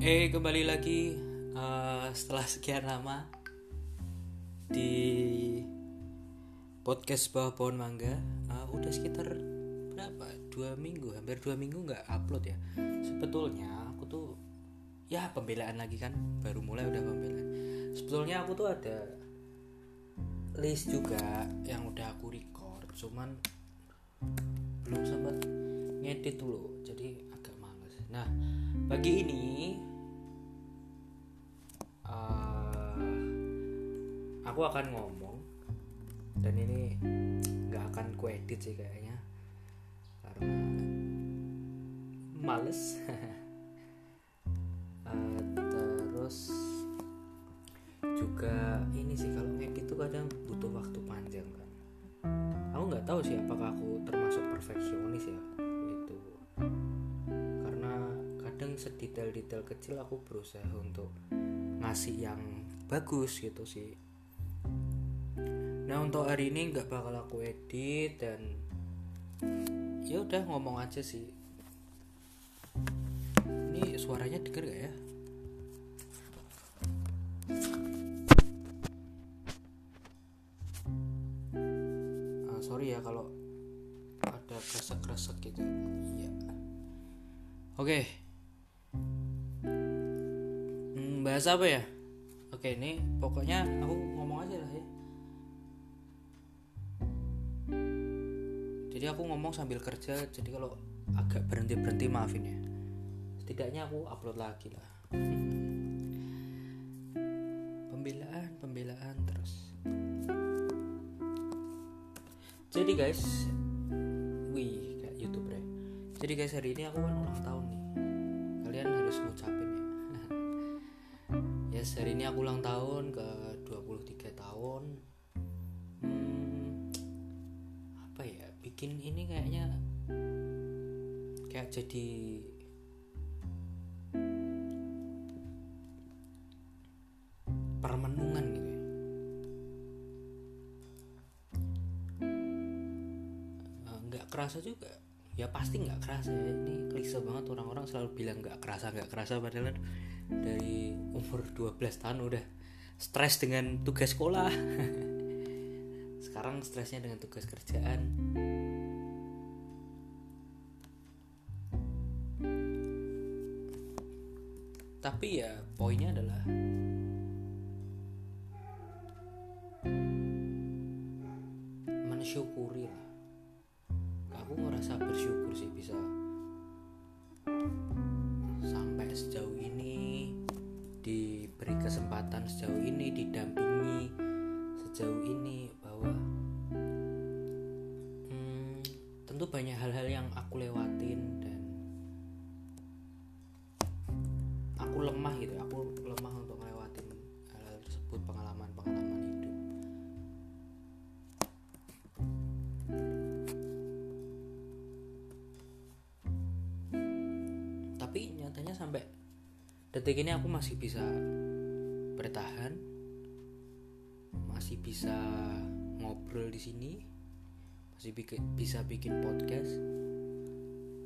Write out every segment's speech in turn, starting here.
Eh kembali lagi uh, setelah sekian lama di podcast bawah pohon mangga uh, udah sekitar berapa? Dua minggu hampir dua minggu nggak upload ya. Sebetulnya aku tuh ya pembelaan lagi kan baru mulai udah pembelaan. Sebetulnya aku tuh ada list juga yang udah aku record cuman belum sempat ngedit dulu jadi agak males. Nah pagi ini aku akan ngomong dan ini nggak akan ku edit sih kayaknya. Karena males. Uh, terus juga ini sih kalau ngedit tuh kadang butuh waktu panjang kan. Aku nggak tahu sih apakah aku termasuk perfeksionis ya itu karena kadang sedetail-detail kecil aku berusaha untuk ngasih yang bagus gitu sih nah untuk hari ini nggak bakal aku edit dan ya udah ngomong aja sih. Ini suaranya denger gak ya? Ah, sorry ya kalau ada kresek-kresek gitu. Iya. Oke. Hmm, bahas apa ya? Oke ini pokoknya aku aku ngomong sambil kerja jadi kalau agak berhenti berhenti maafin ya. Setidaknya aku upload lagi lah. Pembelaan pembelaan terus. Jadi guys wih kayak youtuber ya. Jadi guys hari ini aku kan ulang tahun nih. Kalian harus ngucapin ya. Yes hari ini aku ulang tahun ke 23 tahun bikin ini kayaknya kayak jadi permenungan gitu ya. Eh, nggak kerasa juga. Ya pasti nggak kerasa ya. Ini klise banget orang-orang selalu bilang nggak kerasa nggak kerasa padahal dari umur 12 tahun udah stres dengan tugas sekolah. Sekarang stresnya dengan tugas kerjaan mensyukuri lah. Aku ngerasa bersyukur sih bisa sampai sejauh ini diberi kesempatan sejauh ini didampingi sejauh ini bahwa hmm, tentu banyak hal-hal yang aku lewatin tapi nyatanya sampai detik ini aku masih bisa bertahan masih bisa ngobrol di sini masih bikin, bisa bikin podcast.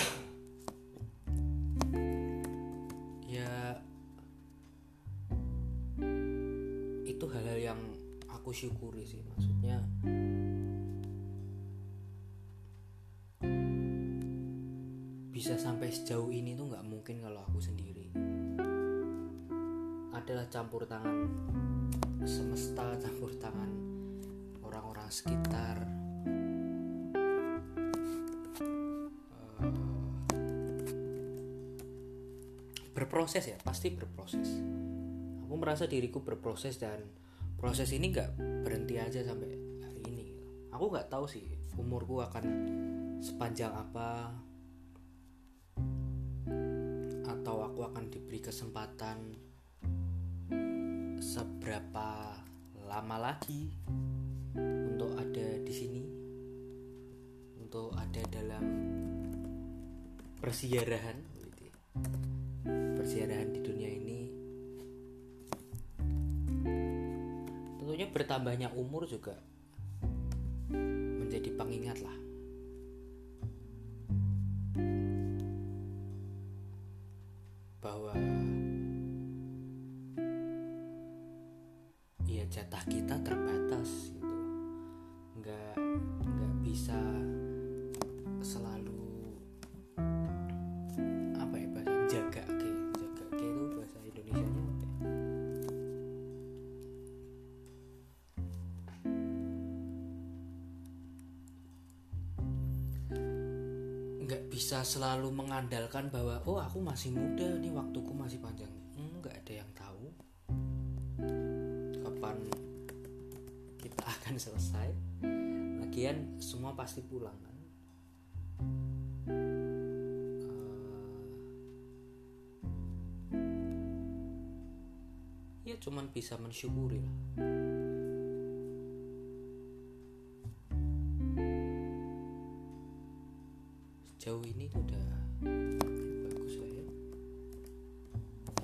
Aku syukuri sih maksudnya bisa sampai sejauh ini tuh nggak mungkin kalau aku sendiri. Adalah campur tangan semesta campur tangan orang-orang sekitar. Uh, berproses ya pasti berproses. Aku merasa diriku berproses dan proses ini nggak berhenti aja sampai hari ini. Aku nggak tahu sih umurku akan sepanjang apa kesempatan seberapa lama lagi untuk ada di sini untuk ada dalam persiarahan persiarahan di dunia ini tentunya bertambahnya umur juga menjadi pengingat lah bisa selalu mengandalkan bahwa oh aku masih muda nih waktuku masih panjang. Nggak ada yang tahu kapan kita akan selesai. Lagian semua pasti pulang kan? Eh, ya cuman bisa mensyukuri lah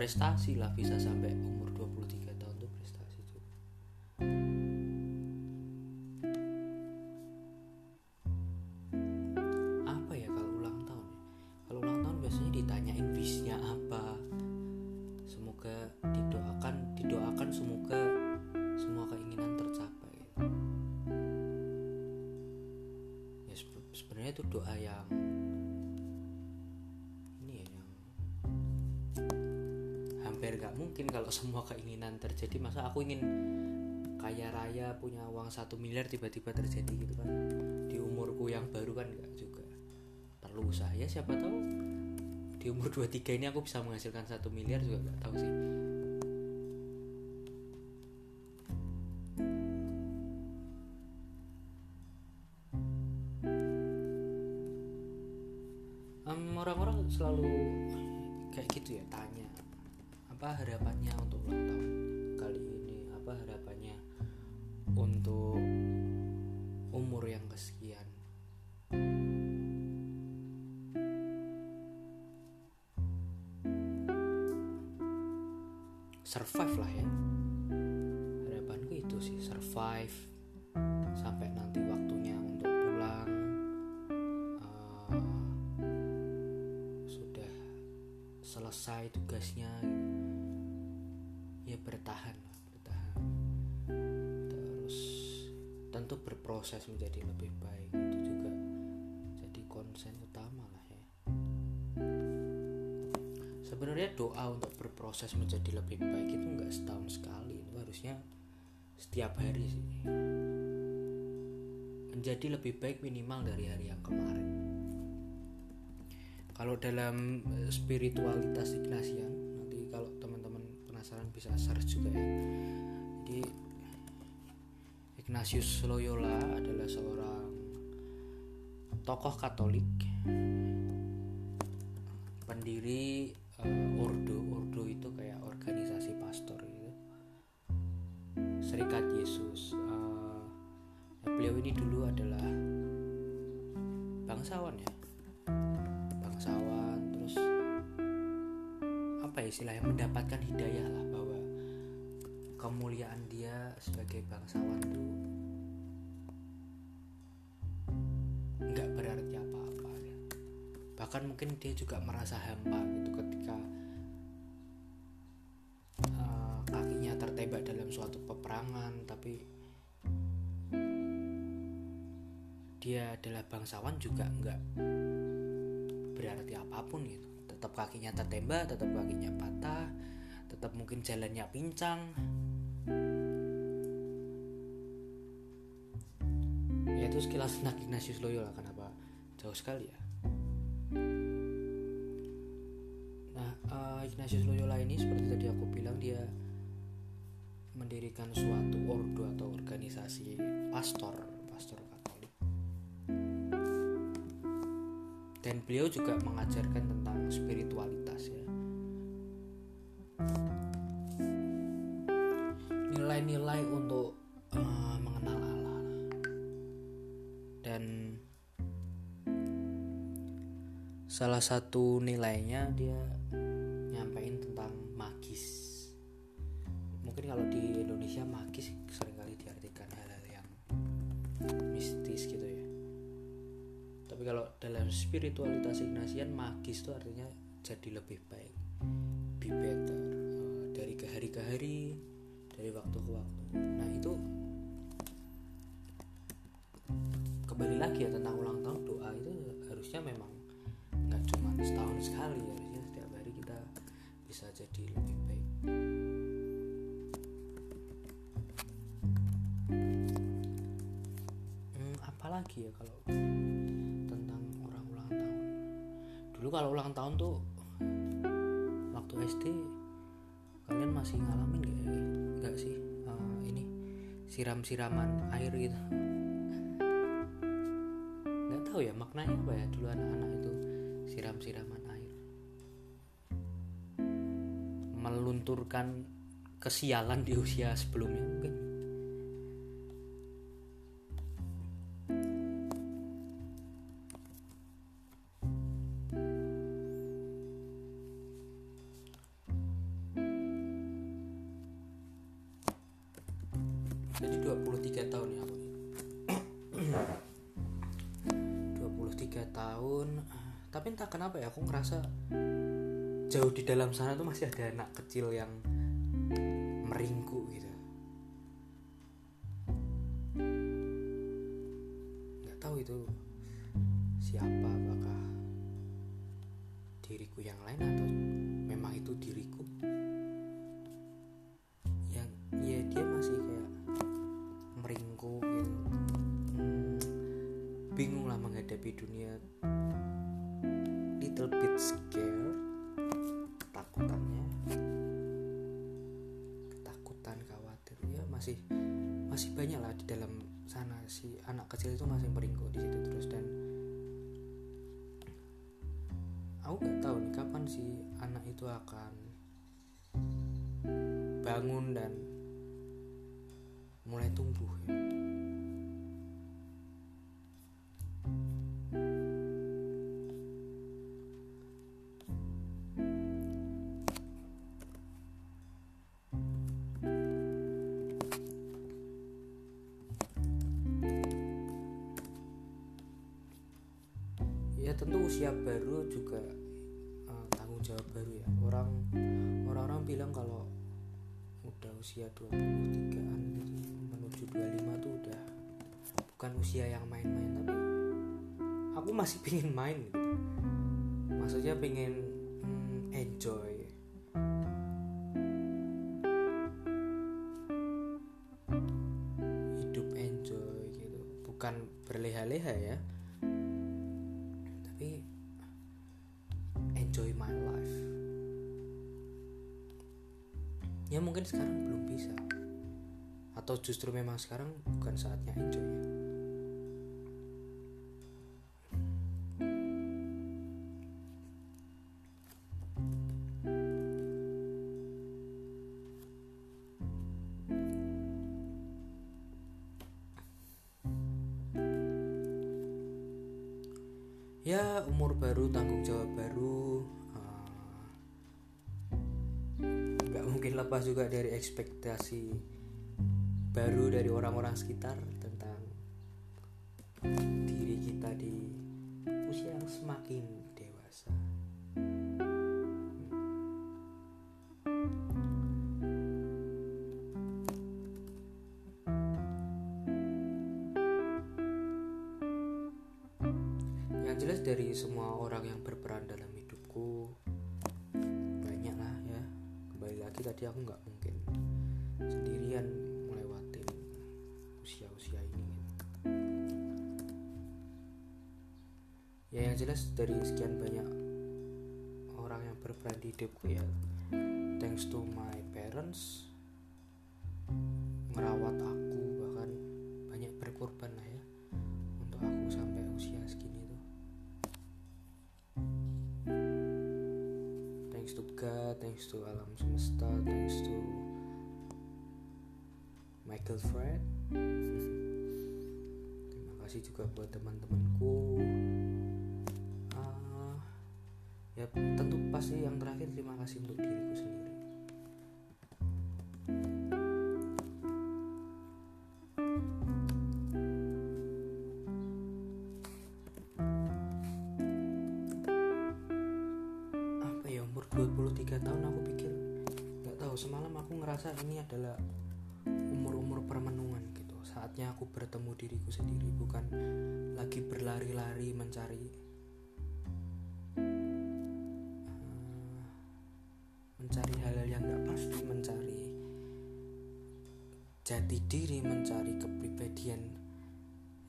prestasi lah bisa sampai umur 23 tahun tuh prestasi juga apa ya kalau ulang tahun ya? Kalau ulang tahun biasanya ditanyain wishnya apa? Semoga didoakan didoakan semoga semua keinginan tercapai. Ya sebe- sebenarnya itu doa yang mungkin kalau semua keinginan terjadi masa aku ingin kaya raya punya uang satu miliar tiba-tiba terjadi gitu kan? Di umurku yang baru kan gak juga perlu usaha. Ya siapa tahu di umur 23 ini aku bisa menghasilkan satu miliar juga gak tahu sih. Orang-orang selalu kayak gitu ya tanya apa harapannya untuk ulang tahun kali ini? Apa harapannya untuk umur yang kesekian? Survive lah ya. Harapanku itu sih survive sampai nanti waktunya untuk pulang. Eh, sudah selesai tugasnya. gitu. Ya bertahan lah bertahan. Terus tentu berproses menjadi lebih baik. Itu juga jadi konsen utama lah ya. Sebenarnya doa untuk berproses menjadi lebih baik itu nggak setahun sekali. Itu harusnya setiap hari sih. Menjadi lebih baik minimal dari hari yang kemarin. Kalau dalam spiritualitas Ignatian bisa search juga ya. Jadi Ignatius Loyola adalah seorang tokoh Katolik pendiri eh, Ordo. Ordo itu kayak organisasi pastor gitu. Serikat Yesus Eh, beliau ini dulu adalah bangsawan ya. Bangsawan terus apa ya istilahnya mendapatkan hidayah lah bahwa kemuliaan dia sebagai bangsawan itu nggak berarti apa-apa ya. bahkan mungkin dia juga merasa hampa gitu ketika eh, kakinya tertembak dalam suatu peperangan tapi dia adalah bangsawan juga nggak berarti apa pun gitu tetap kakinya tertembak tetap kakinya patah tetap mungkin jalannya pincang itu sekilas tentang Ignatius Loyola kenapa? Jauh sekali ya. Nah eh, Ignatius Loyola ini seperti tadi aku bilang dia mendirikan suatu ordo atau organisasi pastor pastor Katolik. Dan beliau juga mengajarkan tentang spiritualitas ya. Nilai-nilai untuk salah satu nilainya dia nyampein tentang magis. Mungkin kalau di Indonesia magis sering kali diartikan hal-hal yang mistis gitu ya. Tapi kalau dalam spiritualitas Ignatian magis itu artinya jadi lebih baik be better Eh, dari ke hari ke hari dari waktu ke waktu. Nah itu kembali lagi ya tentang ulang tahun doa itu harusnya memang setahun sekali harusnya setiap hari kita bisa jadi lebih baik. Hmm, apalagi ya kalau tentang orang ulang tahun. Dulu kalau ulang tahun tuh waktu SD kalian masih ngalamin gak ya? nggak sih? Uh, ini siram-siraman air gitu. Nggak tahu ya maknanya apa ya? Dulu anak-anak itu siram-siraman air. Melunturkan kesialan di usia sebelumnya. Mungkin. Jadi 23 tahun ya aku nih 23 tahun tapi entah kenapa ya aku ngerasa jauh di dalam sana tuh masih ada anak kecil yang meringkuk gitu. Nggak tahu itu siapa apakah diriku yang lain atau memang itu diriku. Yang ya dia masih kayak meringkuk gitu. Hmm, bingung lah menghadapi dunia little bit scared. Ketakutannya. Ketakutan khawatir ya masih masih banyak lah di dalam sana. Si anak kecil itu masih meringkuk di situ terus dan aku nggak tahu nih kapan si anak itu akan bangun dan mulai tumbuh ya. Tentu usia baru juga uh, tanggung jawab baru ya. Orang orang-orang bilang kalau udah usia 23an gitu menuju 25 tuh udah bukan usia yang main-main tapi aku masih pingin main gitu. Maksudnya pengen hmm, enjoy. Hidup enjoy gitu bukan berleha-leha ya mungkin sekarang belum bisa. Atau justru memang sekarang bukan saatnya enjoy ya ya umur baru tanggung jawab baru nggak mungkin lepas juga dari ekspektasi baru dari orang-orang sekitar tentang diri kita di usia yang semakin dewasa. Yang jelas dari semua orang yang berperan dalam hidupku lagi tadi aku nggak mungkin sendirian melewatin usia-usia ini ya yang jelas dari sekian banyak orang yang berperan di hidupku ya thanks to my parents thanks to God thanks to alam semesta thanks to my girlfriend terima kasih juga buat teman-temanku. Ah, ya tentu pasti yang terakhir. Terima kasih untuk diriku sendiri adalah permenungan gitu. Saatnya aku bertemu diriku sendiri bukan lagi berlari-lari mencari uh, mencari hal-hal yang gak pasti mencari jati diri mencari kepribadian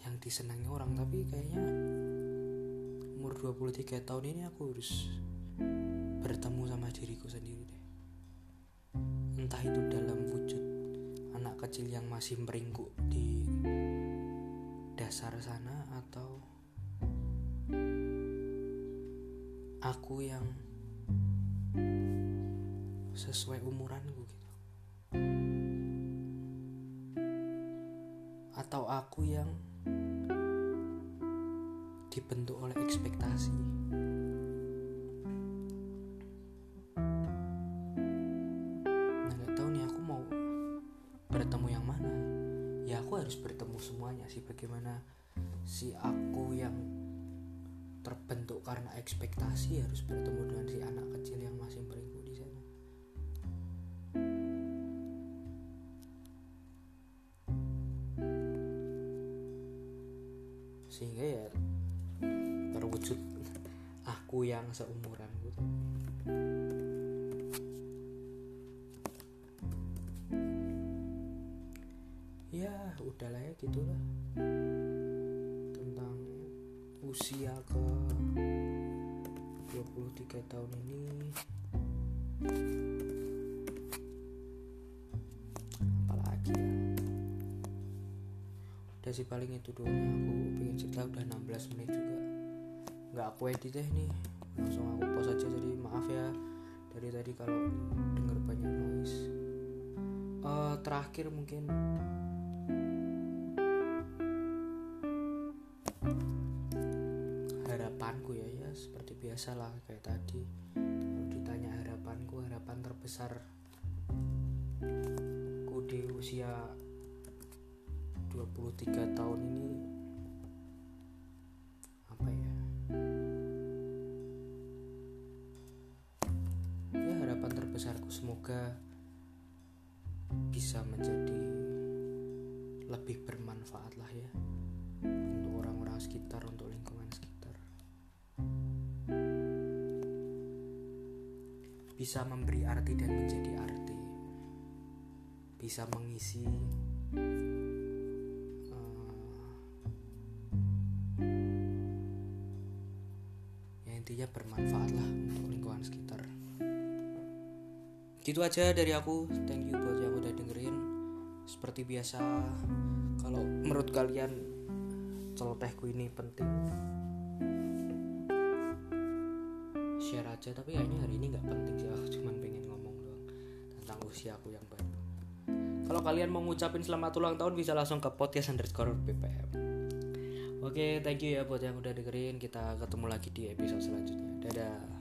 yang disenangi orang. Tapi kayaknya umur 23 tahun ini aku harus bertemu sama diriku sendiri deh. Entah itu dalam wujud anak kecil yang masih meringkuk di dasar sana atau aku yang sesuai umuranku gitu? Atau aku yang dibentuk oleh ekspektasi terbentuk karena ekspektasi harus bertemu dengan si anak kecil yang masih beringkuk di sana. Sehingga ya terwujud aku yang seumuran gitu ya udahlah ya gitulah. Tentang usia 23 tahun ini. Apalagi ya? Udah sih paling itu doang. Aku pengen cerita udah 16 menit juga. Nggak aku edit deh nih. Langsung aku post aja jadi maaf ya. Dari tadi kalau denger banyak noise. Uh, terakhir mungkin seperti biasa lah kayak tadi. Kalau ditanya harapanku harapan terbesar ku di usia 23 tahun ini apa ya? Ya harapan terbesarku semoga bisa menjadi lebih bermanfaat lah ya untuk orang-orang sekitar untuk lingkungan sekitar bisa memberi arti dan menjadi arti. Bisa mengisi ya intinya bermanfaat lah untuk lingkungan sekitar. Gitu aja dari aku. Thank you buat yang udah dengerin. Seperti biasa kalau menurut kalian celotehku ini penting share aja tapi kayaknya hari ini nggak penting sih aku cuman pengen ngomong doang tentang usia aku yang baru kalau kalian mau ngucapin selamat ulang tahun bisa langsung ke podcast underscore BPM Oke, thank you ya buat yang udah dengerin. Kita ketemu lagi di episode selanjutnya. Dadah.